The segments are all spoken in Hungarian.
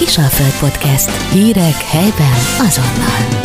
Kisalföld Podcast. Hírek helyben azonnal.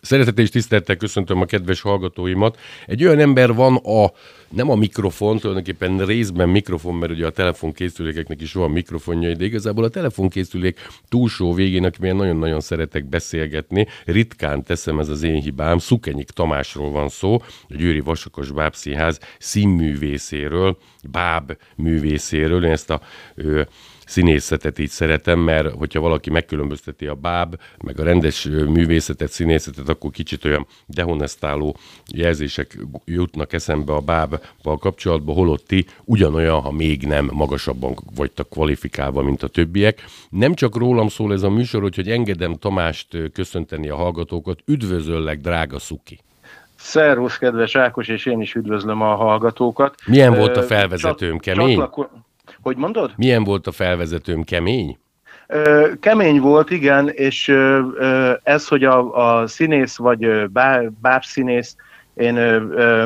Szeretettel és tisztelettel köszöntöm a kedves hallgatóimat. Egy olyan ember van a, nem a mikrofon, tulajdonképpen részben mikrofon, mert ugye a telefonkészülékeknek is van mikrofonja, de igazából a telefonkészülék túlsó végén, akivel nagyon-nagyon szeretek beszélgetni, ritkán teszem, ez az én hibám, Szukenyik Tamásról van szó, a Győri Vasakos Bábszínház színművészéről, báb művészéről, én ezt a ö, színészetet így szeretem, mert hogyha valaki megkülönbözteti a báb, meg a rendes művészetet, színészetet, akkor kicsit olyan dehonestáló jelzések jutnak eszembe a bábbal kapcsolatban, holott ti ugyanolyan, ha még nem magasabban vagytok kvalifikálva, mint a többiek. Nem csak rólam szól ez a műsor, hogy engedem Tamást köszönteni a hallgatókat. Üdvözöllek, drága Szuki! Szervusz, kedves Ákos, és én is üdvözlöm a hallgatókat. Milyen volt a felvezetőm, kemény? Csatlako- hogy mondod? Milyen volt a felvezetőm, kemény? Kemény volt, igen, és ez, hogy a, a színész vagy bá, bábszínész, én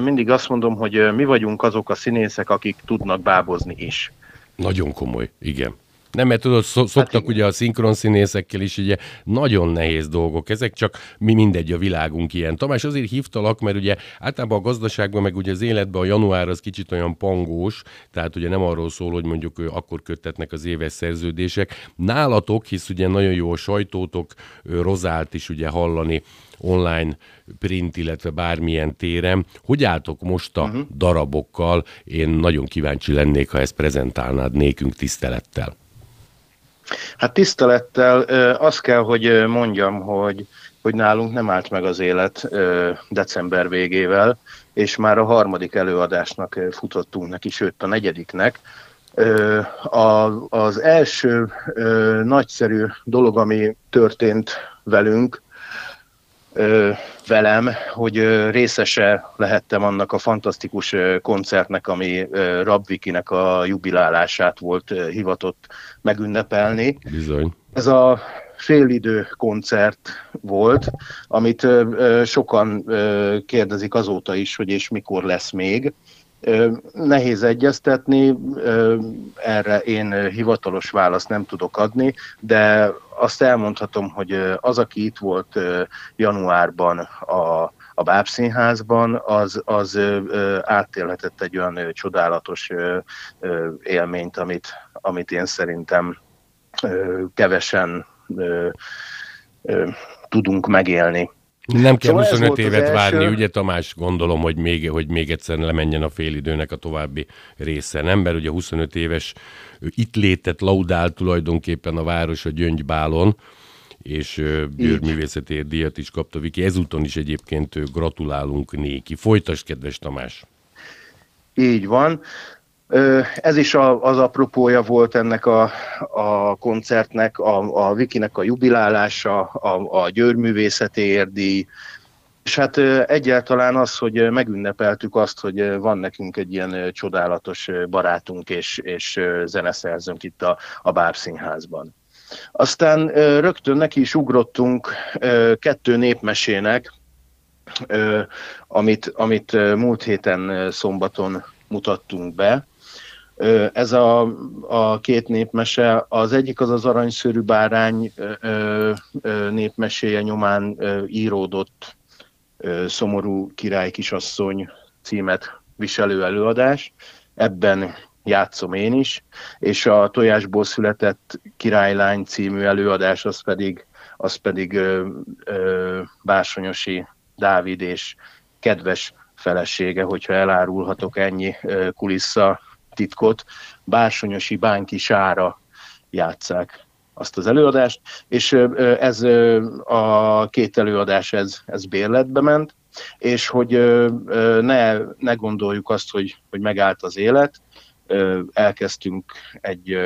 mindig azt mondom, hogy mi vagyunk azok a színészek, akik tudnak bábozni is. Nagyon komoly, igen. Nem, mert tudod, szoktak hát ugye a szinkron színészekkel is, ugye nagyon nehéz dolgok ezek, csak mi mindegy, a világunk ilyen. Tamás, azért hívtalak, mert ugye általában a gazdaságban, meg ugye az életben a január az kicsit olyan pangós, tehát ugye nem arról szól, hogy mondjuk akkor köttetnek az éves szerződések. Nálatok, hisz ugye nagyon jó a sajtótok, rozált is ugye hallani online, print, illetve bármilyen téren. Hogy álltok most a uh-huh. darabokkal? Én nagyon kíváncsi lennék, ha ezt prezentálnád nékünk tisztelettel. Hát tisztelettel azt kell, hogy mondjam, hogy, hogy nálunk nem állt meg az élet december végével, és már a harmadik előadásnak futottunk neki, sőt a negyediknek. A, az első nagyszerű dolog, ami történt velünk, velem, hogy részese lehettem annak a fantasztikus koncertnek, ami Rabvikinek a jubilálását volt hivatott megünnepelni. Bizony. Ez a félidő koncert volt, amit sokan kérdezik azóta is, hogy és mikor lesz még. Nehéz egyeztetni, erre én hivatalos választ nem tudok adni, de azt elmondhatom, hogy az, aki itt volt januárban a, a Bábszínházban, az, az átélhetett egy olyan csodálatos élményt, amit, amit én szerintem kevesen tudunk megélni. Nem kell szóval 25 évet várni, első... ugye Tamás, gondolom, hogy még, hogy még egyszer lemenjen a félidőnek a további része. Nem, mert ugye 25 éves itt létet laudál tulajdonképpen a város a Gyöngybálon, és Győrművészeti díjat is kapta Viki. Ezúton is egyébként gratulálunk néki. Folytasd, kedves Tamás! Így van. Ez is a, az apropója volt ennek a, a koncertnek, a, a Vikinek a jubilálása, a, a Győrművészeti érdi, és hát egyáltalán az, hogy megünnepeltük azt, hogy van nekünk egy ilyen csodálatos barátunk és, és zeneszerzőnk itt a, a Bábszínházban. Aztán rögtön neki is ugrottunk kettő népmesének, amit, amit múlt héten szombaton mutattunk be. Ez a, a két népmese, az egyik az az aranyszőrű bárány népmeséje nyomán íródott Szomorú király kisasszony címet viselő előadás. Ebben játszom én is, és a Tojásból született királylány című előadás az pedig, az pedig ö, ö, Bársonyosi Dávid és kedves felesége, hogyha elárulhatok ennyi kulissza titkot, Bársonyosi Bánki Sára játszák azt az előadást, és ez a két előadás ez, ez bérletbe ment, és hogy ne, ne gondoljuk azt, hogy, hogy megállt az élet, elkezdtünk egy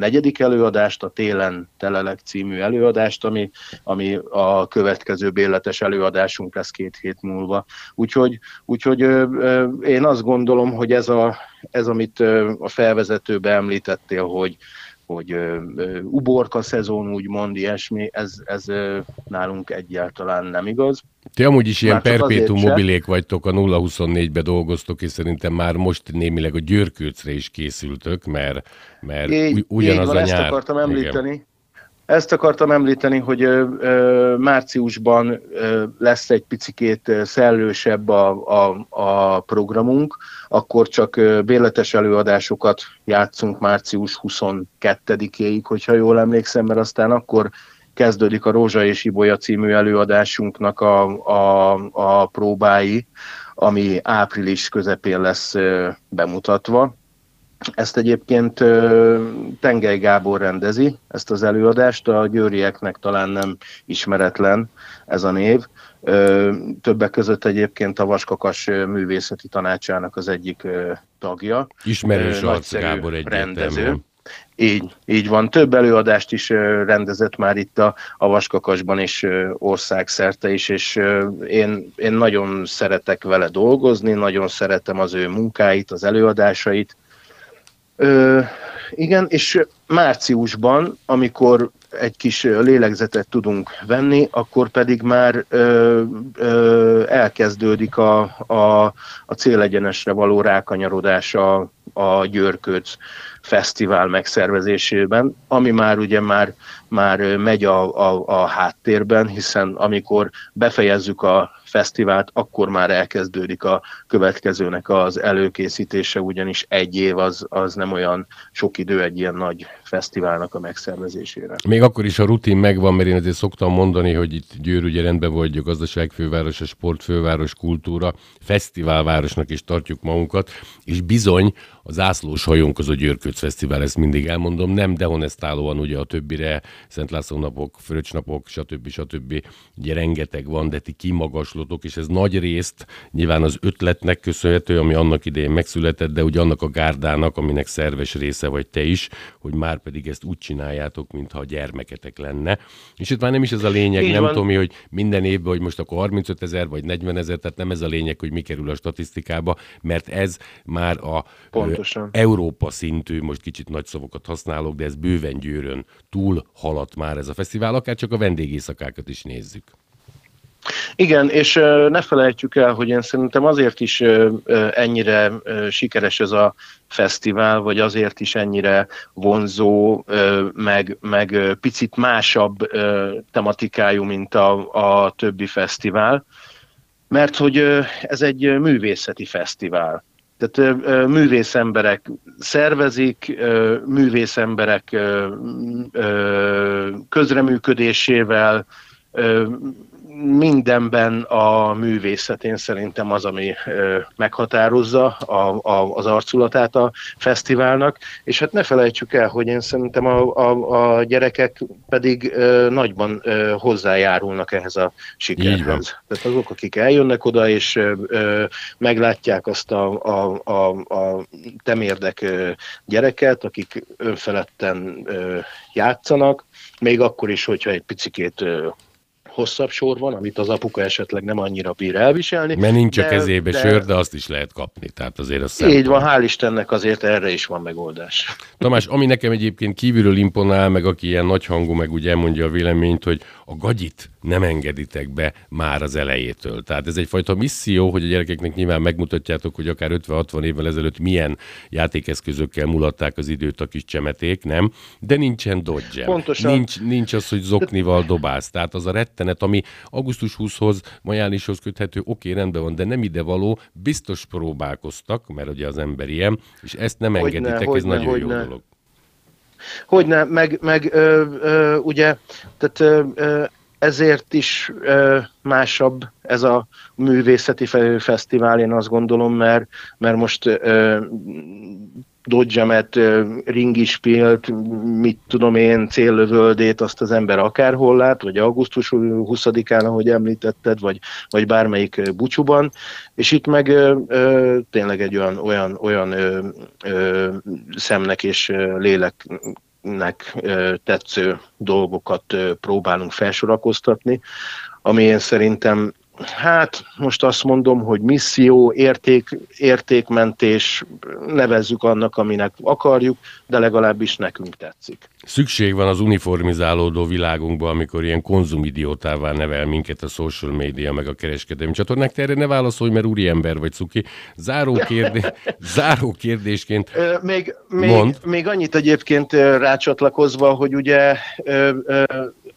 negyedik előadást, a Télen Telelek című előadást, ami, ami a következő bérletes előadásunk lesz két hét múlva. Úgyhogy, úgyhogy én azt gondolom, hogy ez, a, ez amit a felvezetőbe említettél, hogy, hogy uborka szezon, úgymond ilyesmi, ez, ez nálunk egyáltalán nem igaz. Ti amúgy is ilyen perpétum mobilék vagytok, a 0-24-be dolgoztok, és szerintem már most némileg a győrkőcre is készültök, mert, mert így, ugyanaz így van, a nyár. Ezt akartam említeni. Igen. Ezt akartam említeni, hogy márciusban lesz egy picikét szellősebb a, a, a programunk, akkor csak béletes előadásokat játszunk március 22-éig, hogyha jól emlékszem, mert aztán akkor kezdődik a Rózsa és Ibolya című előadásunknak a, a, a próbái, ami április közepén lesz bemutatva. Ezt egyébként Tengely Gábor rendezi, ezt az előadást, a győrieknek talán nem ismeretlen ez a név. Többek között egyébként a Vaskakas művészeti tanácsának az egyik tagja. Ismerős arc Gábor rendező. Így, így van. Több előadást is rendezett már itt a, a Vaskakasban és országszerte is, és én, én nagyon szeretek vele dolgozni, nagyon szeretem az ő munkáit, az előadásait. Ö, igen, és márciusban, amikor egy kis lélegzetet tudunk venni, akkor pedig már ö, ö, elkezdődik a, a, a célegyenesre való rákanyarodás a, a Győrködz fesztivál megszervezésében, ami már ugye már, már megy a, a, a háttérben, hiszen amikor befejezzük a fesztivált, akkor már elkezdődik a következőnek az előkészítése, ugyanis egy év az, az nem olyan sok idő egy ilyen nagy fesztiválnak a megszervezésére. Még akkor is a rutin megvan, mert én azért szoktam mondani, hogy itt Győr ugye rendben vagy a gazdaságfőváros, a sportfőváros, kultúra, fesztiválvárosnak is tartjuk magunkat, és bizony a zászlós hajónk az a Győrködz Fesztivál, ezt mindig elmondom, nem dehonestálóan ugye a többire, Szent László napok, Fröccsnapok, stb. stb. Ugye rengeteg van, de ti kimagaslótok, és ez nagy részt nyilván az ötletnek köszönhető, ami annak idején megszületett, de ugye annak a gárdának, aminek szerves része vagy te is, hogy már pedig ezt úgy csináljátok, mintha a gyermeketek lenne. És itt már nem is ez a lényeg, Így nem van. tudom, hogy minden évben, hogy most akkor 35 ezer vagy 40 ezer, tehát nem ez a lényeg, hogy mi kerül a statisztikába, mert ez már a Pontosan. Európa szintű, most kicsit nagy szavakat használok, de ez bőven győrön túl haladt már ez a fesztivál, akár csak a vendégészakákat is nézzük. Igen, és ne felejtjük el, hogy én szerintem azért is ennyire sikeres ez a fesztivál, vagy azért is ennyire vonzó, meg, meg picit másabb tematikájú, mint a, a többi fesztivál, mert hogy ez egy művészeti fesztivál. Tehát művész szervezik, művész közreműködésével, mindenben a művészetén szerintem az, ami meghatározza a, a, az arculatát a fesztiválnak, és hát ne felejtsük el, hogy én szerintem a, a, a gyerekek pedig nagyban hozzájárulnak ehhez a sikerhez. Tehát azok, akik eljönnek oda, és meglátják azt a, a, a, a temérdek gyereket, akik önfeledten játszanak, még akkor is, hogyha egy picikét hosszabb sor van, amit az apuka esetleg nem annyira bír elviselni. Mert nincs a kezébe de... sör, de azt is lehet kapni, tehát azért az Így van, hál' Istennek azért erre is van megoldás. Tamás, ami nekem egyébként kívülről imponál, meg aki ilyen nagyhangú, meg úgy elmondja a véleményt, hogy a gagyit nem engeditek be már az elejétől. Tehát ez egyfajta misszió, hogy a gyerekeknek nyilván megmutatjátok, hogy akár 50-60 évvel ezelőtt milyen játékeszközökkel mulatták az időt a kis csemeték, nem? De nincsen dodge Pontosan. Nincs, nincs az, hogy zoknival dobálsz. Tehát az a rettenet, ami augusztus 20-hoz, majánishoz köthető, oké, rendben van, de nem ide való, biztos próbálkoztak, mert ugye az ember ilyen, és ezt nem hogy engeditek, ne, ez ne, nagyon jó ne. dolog. Hogyne, meg, meg ö, ö, ugye, tehát ö, ö, ezért is ö, másabb ez a művészeti fesztivál, én azt gondolom, mert, mert most ö, Dodgemet, ringispilt, mit tudom én, céllövöldét, azt az ember akárhol lát, vagy augusztus 20-án, ahogy említetted, vagy, vagy bármelyik bucsúban, és itt meg ö, tényleg egy olyan, olyan, olyan ö, ö, szemnek és léleknek ö, tetsző dolgokat próbálunk felsorakoztatni, ami én szerintem hát most azt mondom, hogy misszió, érték, értékmentés, nevezzük annak, aminek akarjuk, de legalábbis nekünk tetszik. Szükség van az uniformizálódó világunkban, amikor ilyen konzumidiótává nevel minket a social media, meg a kereskedelmi csatornák. Te erre ne válaszolj, mert úriember vagy, Cuki. Záró, kérdé... Záró kérdésként még, még, még annyit egyébként rácsatlakozva, hogy ugye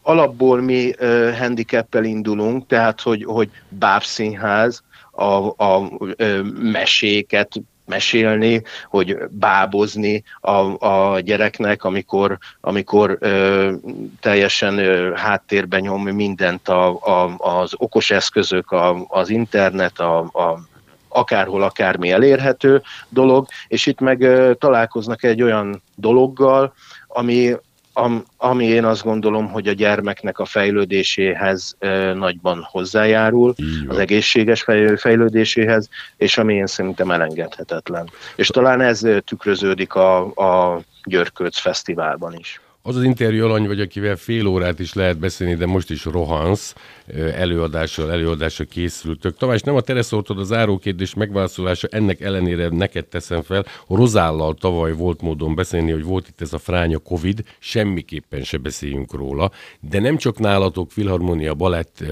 alapból mi ö, handicappel indulunk, tehát hogy, hogy bábszínház, a, a ö, meséket mesélni, hogy bábozni a, a gyereknek, amikor, amikor ö, teljesen ö, háttérben nyom mindent a, a, az okos eszközök, a, az internet, a, a akárhol, akármi elérhető dolog, és itt meg ö, találkoznak egy olyan dologgal, ami, am, ami én azt gondolom, hogy a gyermeknek a fejlődéséhez e, nagyban hozzájárul, az egészséges fejlődéséhez, és ami én szerintem elengedhetetlen. És talán ez tükröződik a, a Györkőc Fesztiválban is. Az az interjú alany vagy, akivel fél órát is lehet beszélni, de most is rohansz, előadással, előadással készültök. Tamás, nem a tereszortod az árókérdés megválaszolása, ennek ellenére neked teszem fel. Rozállal tavaly volt módon beszélni, hogy volt itt ez a fránya Covid, semmiképpen se beszéljünk róla, de nem csak nálatok, filharmonia, balett,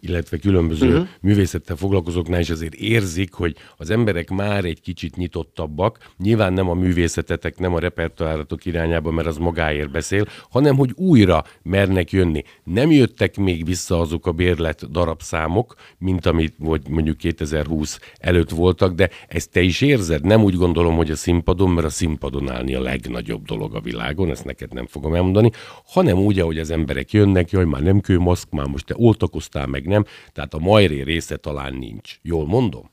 illetve különböző uh-huh. művészettel foglalkozóknál is azért érzik, hogy az emberek már egy kicsit nyitottabbak. Nyilván nem a művészetetek, nem a repertoáratok irányába, mert az magáért beszél, hanem hogy újra mernek jönni. Nem jöttek még vissza azok a bérlet darabszámok, mint amit vagy mondjuk 2020 előtt voltak, de ezt te is érzed? Nem úgy gondolom, hogy a színpadon, mert a színpadon állni a legnagyobb dolog a világon, ezt neked nem fogom elmondani, hanem úgy, ahogy az emberek jönnek, jaj, már nem kőmaszk, már most te oltakoztál, meg nem, tehát a majré része talán nincs. Jól mondom?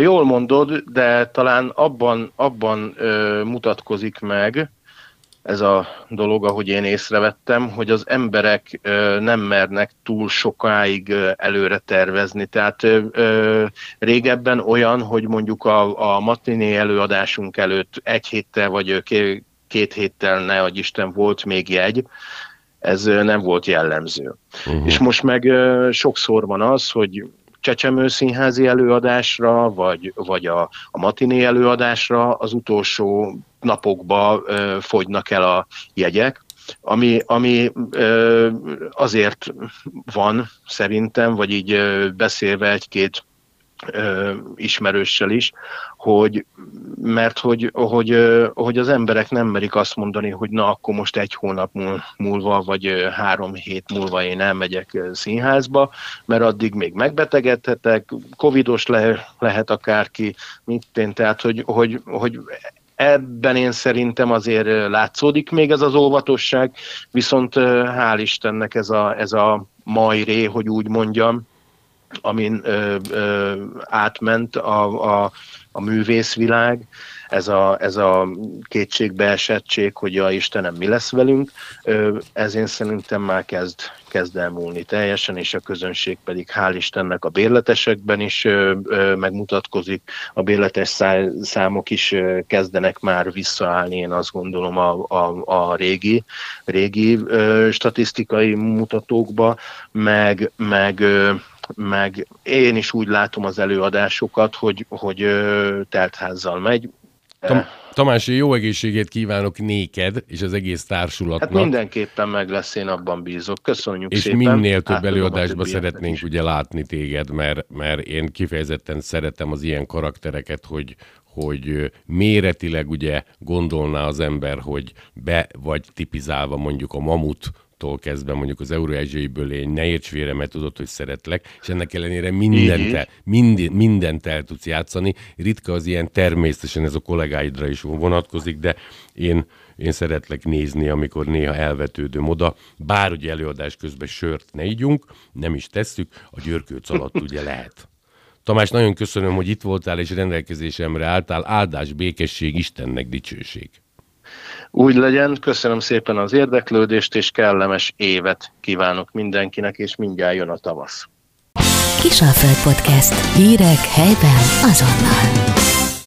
Jól mondod, de talán abban, abban ö, mutatkozik meg, ez a dolog, ahogy én észrevettem, hogy az emberek nem mernek túl sokáig előre tervezni. Tehát régebben olyan, hogy mondjuk a, a matiné előadásunk előtt egy héttel vagy két héttel, ne adj Isten, volt még jegy, ez nem volt jellemző. Uh-huh. És most meg sokszor van az, hogy csecsemő színházi előadásra, vagy, vagy a, a matiné előadásra az utolsó napokban ö, fogynak el a jegyek, ami, ami ö, azért van szerintem, vagy így ö, beszélve egy-két ismerőssel is, hogy mert hogy, hogy, hogy az emberek nem merik azt mondani, hogy na akkor most egy hónap múlva, vagy három hét múlva én elmegyek színházba, mert addig még megbetegedhetek, covidos le, lehet akárki, mit én, tehát hogy, hogy, hogy Ebben én szerintem azért látszódik még ez az óvatosság, viszont hál' Istennek ez a, ez a majré, hogy úgy mondjam, amin ö, ö, átment a, a, a művészvilág, ez a, ez a kétségbeesettség, hogy ja Istenem, mi lesz velünk, ez én szerintem már kezd, kezd elmúlni teljesen, és a közönség pedig hál' Istennek a bérletesekben is megmutatkozik, a bérletes számok is kezdenek már visszaállni, én azt gondolom a, a, a régi, régi statisztikai mutatókba, meg, meg meg én is úgy látom az előadásokat, hogy, hogy teltházzal megy. Tom, Tamás, jó egészségét kívánok néked és az egész társulatnak. Hát mindenképpen meg lesz, én abban bízok. Köszönjük és szépen. És minél több Átadom előadásban szeretnénk is. ugye látni téged, mert, mert én kifejezetten szeretem az ilyen karaktereket, hogy, hogy méretileg ugye gondolná az ember, hogy be vagy tipizálva mondjuk a mamut tól kezdve mondjuk az Euróázsiaiből én ne érts vére, mert tudod, hogy szeretlek, és ennek ellenére mindent, el, minden, mindent el tudsz játszani. Ritka az ilyen természetesen ez a kollégáidra is vonatkozik, de én, én szeretlek nézni, amikor néha elvetődöm oda, bár ugye előadás közben sört ne ígyunk, nem is tesszük, a györkőc alatt ugye lehet. Tamás, nagyon köszönöm, hogy itt voltál és rendelkezésemre álltál. Áldás, békesség, Istennek dicsőség. Úgy legyen, köszönöm szépen az érdeklődést, és kellemes évet kívánok mindenkinek, és mindjárt jön a tavasz. Kisalföld Podcast. Hírek helyben azonnal.